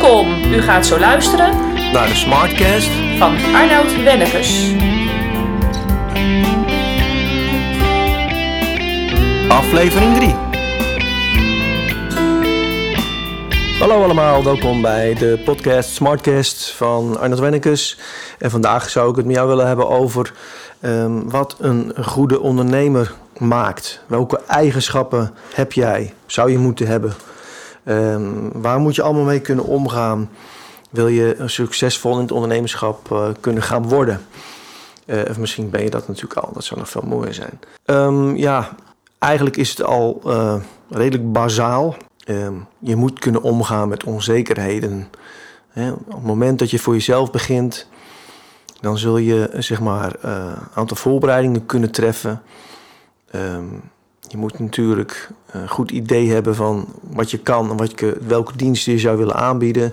Welkom, u gaat zo luisteren naar de Smartcast van Arnoud Wennekes. Aflevering 3. Hallo allemaal, welkom bij de podcast Smartcast van Arnold Wennekes. En vandaag zou ik het met jou willen hebben over ehm, wat een goede ondernemer maakt. Welke eigenschappen heb jij, zou je moeten hebben? Ehm, waar moet je allemaal mee kunnen omgaan? Wil je succesvol in het ondernemerschap uh, kunnen gaan worden? Uh, of misschien ben je dat natuurlijk al, dat zou nog veel mooier zijn. Um, ja, eigenlijk is het al uh, redelijk bazaal. Um, je moet kunnen omgaan met onzekerheden. He, op het moment dat je voor jezelf begint, dan zul je zeg maar een aantal voorbereidingen kunnen treffen. Je moet natuurlijk een goed idee hebben van wat je kan en wat je, welke diensten je zou willen aanbieden.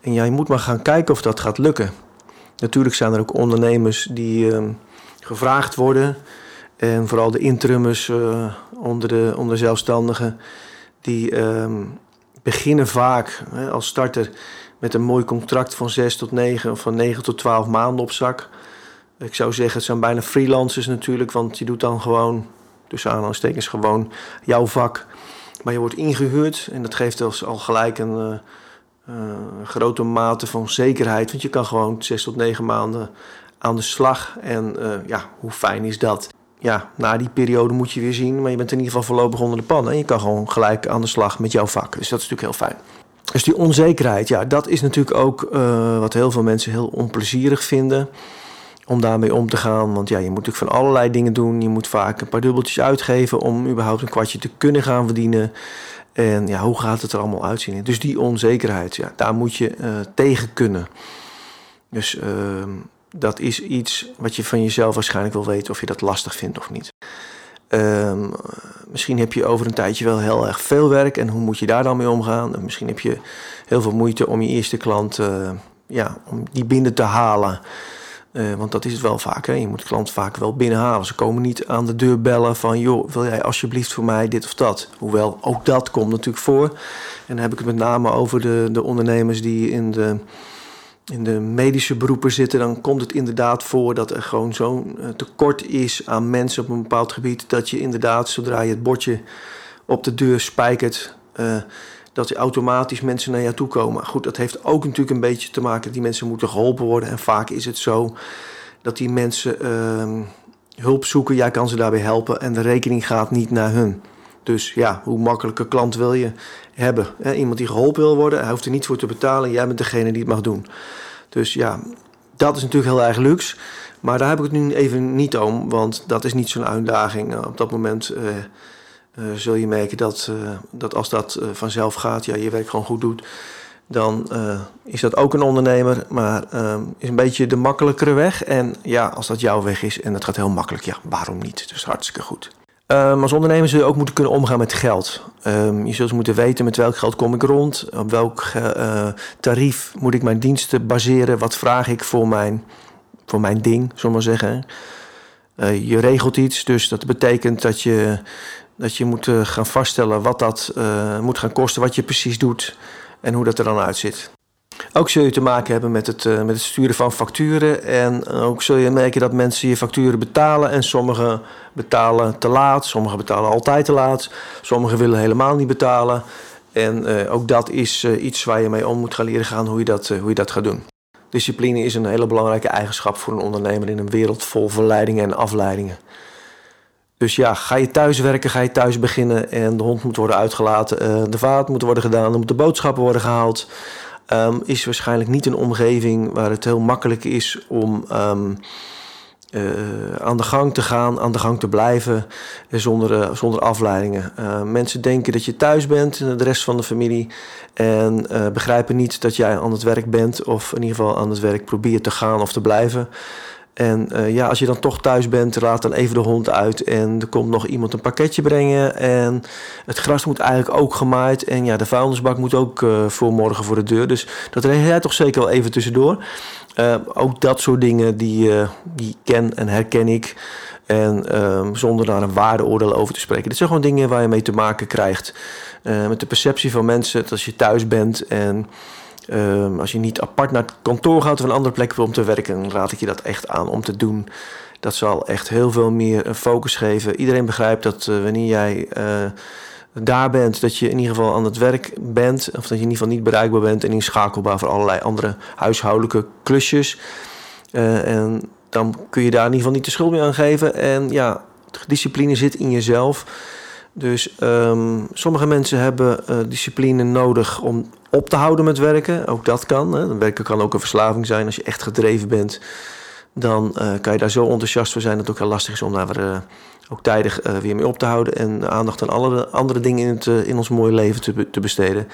En ja, je moet maar gaan kijken of dat gaat lukken. Natuurlijk zijn er ook ondernemers die uh, gevraagd worden. En vooral de intrummers uh, onder, de, onder de zelfstandigen. Die uh, beginnen vaak hè, als starter met een mooi contract van 6 tot 9 of van 9 tot 12 maanden op zak. Ik zou zeggen, het zijn bijna freelancers natuurlijk, want je doet dan gewoon tussen aanhalingstekens gewoon jouw vak. Maar je wordt ingehuurd en dat geeft dus al gelijk een uh, uh, grote mate van zekerheid. Want je kan gewoon zes tot negen maanden aan de slag. En uh, ja, hoe fijn is dat? Ja, na die periode moet je weer zien, maar je bent in ieder geval voorlopig onder de pan. En je kan gewoon gelijk aan de slag met jouw vak. Dus dat is natuurlijk heel fijn. Dus die onzekerheid, ja, dat is natuurlijk ook wat heel veel mensen heel onplezierig vinden om daarmee om te gaan. Want ja, je moet natuurlijk van allerlei dingen doen. Je moet vaak een paar dubbeltjes uitgeven om überhaupt een kwartje te kunnen gaan verdienen. En ja, hoe gaat het er allemaal uitzien? Dus die onzekerheid, ja, daar moet je uh, tegen kunnen. Dus uh, dat is iets wat je van jezelf waarschijnlijk wil weten of je dat lastig vindt of niet. Uh, misschien heb je over een tijdje wel heel erg veel werk en hoe moet je daar dan mee omgaan? En misschien heb je heel veel moeite om je eerste klant uh, ja, om die binnen te halen. Uh, want dat is het wel vaak. Hè? Je moet klanten vaak wel binnenhalen. Ze komen niet aan de deur bellen van... joh, wil jij alsjeblieft voor mij dit of dat? Hoewel, ook dat komt natuurlijk voor. En dan heb ik het met name over de, de ondernemers die in de, in de medische beroepen zitten. Dan komt het inderdaad voor dat er gewoon zo'n uh, tekort is aan mensen op een bepaald gebied... dat je inderdaad, zodra je het bordje op de deur spijkert... Uh, dat er automatisch mensen naar jou toe komen. Goed, dat heeft ook natuurlijk een beetje te maken... die mensen moeten geholpen worden. En vaak is het zo dat die mensen uh, hulp zoeken. Jij kan ze daarbij helpen en de rekening gaat niet naar hun. Dus ja, hoe makkelijke klant wil je hebben? He, iemand die geholpen wil worden, hij hoeft er niet voor te betalen. Jij bent degene die het mag doen. Dus ja, dat is natuurlijk heel erg luxe. Maar daar heb ik het nu even niet om, want dat is niet zo'n uitdaging. Op dat moment... Uh, zul je merken dat, uh, dat als dat uh, vanzelf gaat, ja, je werk gewoon goed doet, dan is dat ook een ondernemer, maar is een beetje de makkelijkere weg. En ja, als dat jouw weg is en dat gaat heel makkelijk, ja, waarom niet? Dus hartstikke goed. Um, als ondernemer zul je ook moeten kunnen omgaan met geld. Um, je zult moeten weten met welk geld kom ik rond, op welk tarief moet ik mijn diensten baseren, wat vraag ik voor mijn, voor mijn ding, zullen maar zeggen. je regelt iets, dus dat betekent dat je dat je moet uh, gaan vaststellen wat dat uh, moet gaan kosten, wat je precies doet en hoe dat er dan uitziet. Ook zul je te maken hebben met het, uh, met het sturen van facturen. En ook zul je merken dat mensen je facturen betalen. En sommigen betalen te laat, sommigen betalen altijd te laat. Sommigen willen helemaal niet betalen. En ook dat is iets waar je mee om moet gaan leren gaan hoe je dat, hoe je dat gaat doen. Discipline is een hele belangrijke eigenschap voor een ondernemer in een wereld vol verleidingen en afleidingen. Dus ja, ga je thuis werken, ga je thuis beginnen en de hond moet worden uitgelaten, uh, de vaat moet worden gedaan, er moeten boodschappen worden gehaald. Um, is waarschijnlijk niet een omgeving waar het heel makkelijk is om um, uh, aan de gang te gaan, aan de gang te blijven zonder, uh, zonder afleidingen. mensen denken dat je thuis bent, de rest van de familie, en begrijpen niet dat jij aan het werk bent of in ieder geval aan het werk probeert te gaan of te blijven. En uh, ja, als je dan toch thuis bent, laat dan even de hond uit. En er komt nog iemand een pakketje brengen. En het gras moet eigenlijk ook gemaaid. En ja, de vuilnisbak moet ook uh, voor morgen voor de deur. Dus dat regel jij toch zeker wel even tussendoor. Uh, ook dat soort dingen, die, die ken en herken ik. En zonder daar een waardeoordeel over te spreken. Dit zijn gewoon dingen waar je mee te maken krijgt. met de perceptie van mensen dat als je thuis bent en Ehm, als je niet apart naar het kantoor gaat of een andere plek om te werken, dan raad ik je dat echt aan om te doen. Dat zal echt heel veel meer focus geven. Iedereen begrijpt dat wanneer jij daar bent, dat je in ieder geval aan het werk bent, of dat je in ieder geval niet bereikbaar bent en inschakelbaar voor allerlei andere huishoudelijke klusjes. en dan kun je daar in ieder geval niet de schuld mee aan geven. En ja, discipline zit in jezelf. Dus um, sommige mensen hebben discipline nodig om op te houden met werken. Ook dat kan. Hè. Werken kan ook een verslaving zijn. Als je echt gedreven bent, dan uh, kan je daar zo enthousiast voor zijn dat het ook heel lastig is om daar weer, uh, ook tijdig weer mee op te houden. En aandacht aan alle andere dingen in, het, in ons mooie leven te, te besteden.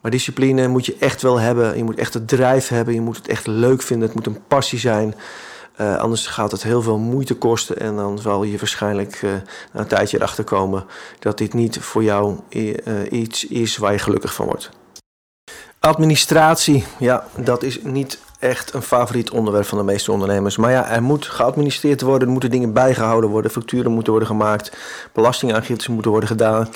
Maar discipline moet je echt wel hebben. Je moet echt het drijf hebben. Je moet het echt leuk vinden. Het moet een passie zijn. Anders gaat het heel veel moeite kosten en dan zal je waarschijnlijk na een tijdje erachter komen dat dit niet voor jou iets is waar je gelukkig van wordt. Administratie, ja, dat is niet echt een favoriet onderwerp van de meeste ondernemers. Maar ja, er moet geadministreerd worden, er moeten dingen bijgehouden worden, facturen moeten worden gemaakt, belastingaangiftes moeten worden gedaan,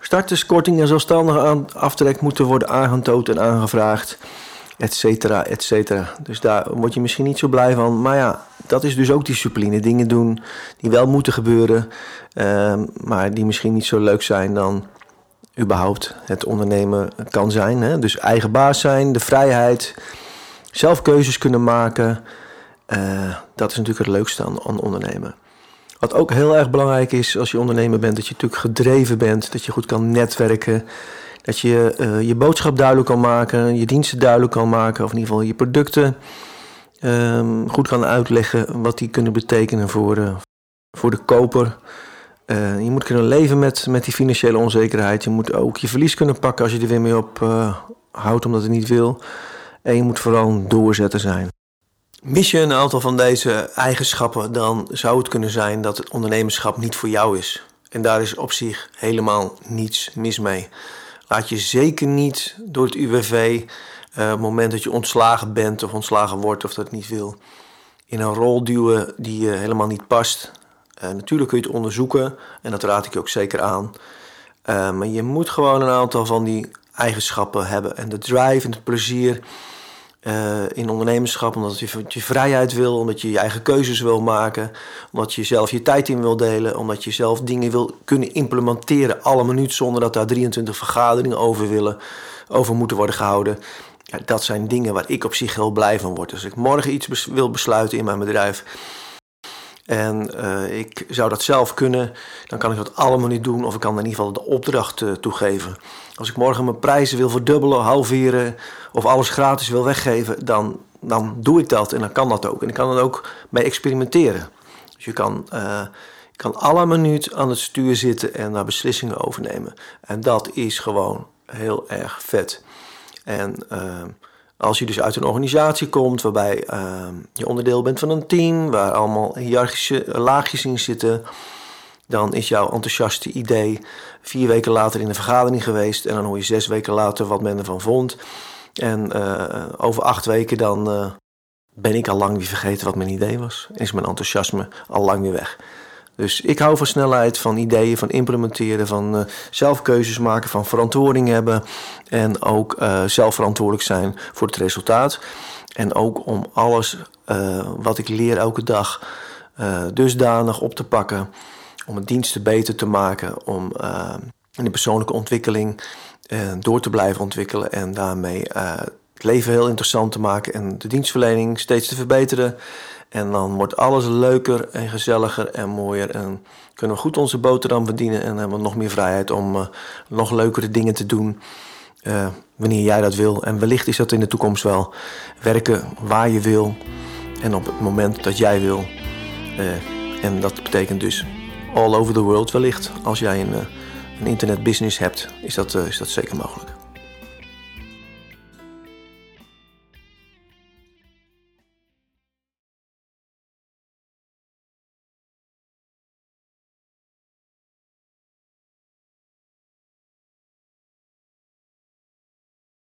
starterskorting en zelfstandige aftrek moeten worden aangetoond en aangevraagd et cetera, et cetera. Dus daar word je misschien niet zo blij van. Maar ja, dat is dus ook discipline. Dingen doen die wel moeten gebeuren, uh, maar die misschien niet zo leuk zijn dan überhaupt het ondernemen kan zijn. Hè? Dus eigen baas zijn, de vrijheid, zelf keuzes kunnen maken. Uh, dat is natuurlijk het leukste aan, ondernemen. Wat ook heel erg belangrijk is als je ondernemer bent, dat je natuurlijk gedreven bent, dat je goed kan netwerken. Dat je uh, je boodschap duidelijk kan maken, je diensten duidelijk kan maken, of in ieder geval je producten um, goed kan uitleggen wat die kunnen betekenen voor, uh, voor de koper. Uh, je moet kunnen leven met, met die financiële onzekerheid. Je moet ook je verlies kunnen pakken als je er weer mee op houdt omdat het niet wil. En je moet vooral een doorzetter zijn. Mis je een aantal van deze eigenschappen, dan zou het kunnen zijn dat het ondernemerschap niet voor jou is. En daar is op zich helemaal niets mis mee. Laat je zeker niet door het UWV, uh, op het moment dat je ontslagen bent of ontslagen wordt of dat niet wil, in een rol duwen die je helemaal niet past. Uh, natuurlijk kun je het onderzoeken en dat raad ik je ook zeker aan. Uh, maar je moet gewoon een aantal van die eigenschappen hebben. En de drive en het plezier uh, in ondernemerschap, omdat je, je vrijheid wil, omdat je je eigen keuzes wil maken, omdat je zelf je tijd in wil delen, omdat je zelf dingen wil kunnen implementeren, alle minuut zonder dat daar 23 vergaderingen over willen, over moeten worden gehouden. Ja, dat zijn dingen waar ik op zich heel blij van word. Dus als ik morgen iets wil besluiten in mijn bedrijf, en uh, ik zou dat zelf kunnen, dan kan ik dat allemaal niet doen. Of ik kan in ieder geval de opdracht uh, toegeven. Als ik morgen mijn prijzen wil verdubbelen, halveren of alles gratis wil weggeven, dan, dan doe ik dat en dan kan dat ook. En ik kan er ook mee experimenteren. Dus je kan, uh, kan alle minuut aan het stuur zitten en daar beslissingen overnemen. En dat is gewoon heel erg vet. En als je dus uit een organisatie komt waarbij uh, je onderdeel bent van een team, waar allemaal hiërarchische laagjes in zitten, dan is jouw enthousiaste idee vier weken later in de vergadering geweest en dan hoor je zes weken later wat men ervan vond. En uh, over acht weken dan uh, ben ik al lang weer vergeten wat mijn idee was. Is mijn enthousiasme al lang weer weg. Dus ik hou van snelheid, van ideeën, van implementeren, van uh, zelf keuzes maken, van verantwoording hebben. En ook uh, zelf verantwoordelijk zijn voor het resultaat. En ook om alles uh, wat ik leer elke dag dusdanig op te pakken. Om het diensten beter te maken. Om in de persoonlijke ontwikkeling door te blijven ontwikkelen. En daarmee het leven heel interessant te maken. En de dienstverlening steeds te verbeteren. En dan wordt alles leuker en gezelliger en mooier. En kunnen we goed onze boterham verdienen. En hebben we nog meer vrijheid om uh, nog leukere dingen te doen. Uh, wanneer jij dat wil. En wellicht is dat in de toekomst wel. Werken waar je wil. En op het moment dat jij wil. Uh, en dat betekent dus all over the world wellicht. Als jij een, een internetbusiness hebt, is dat, is dat zeker mogelijk.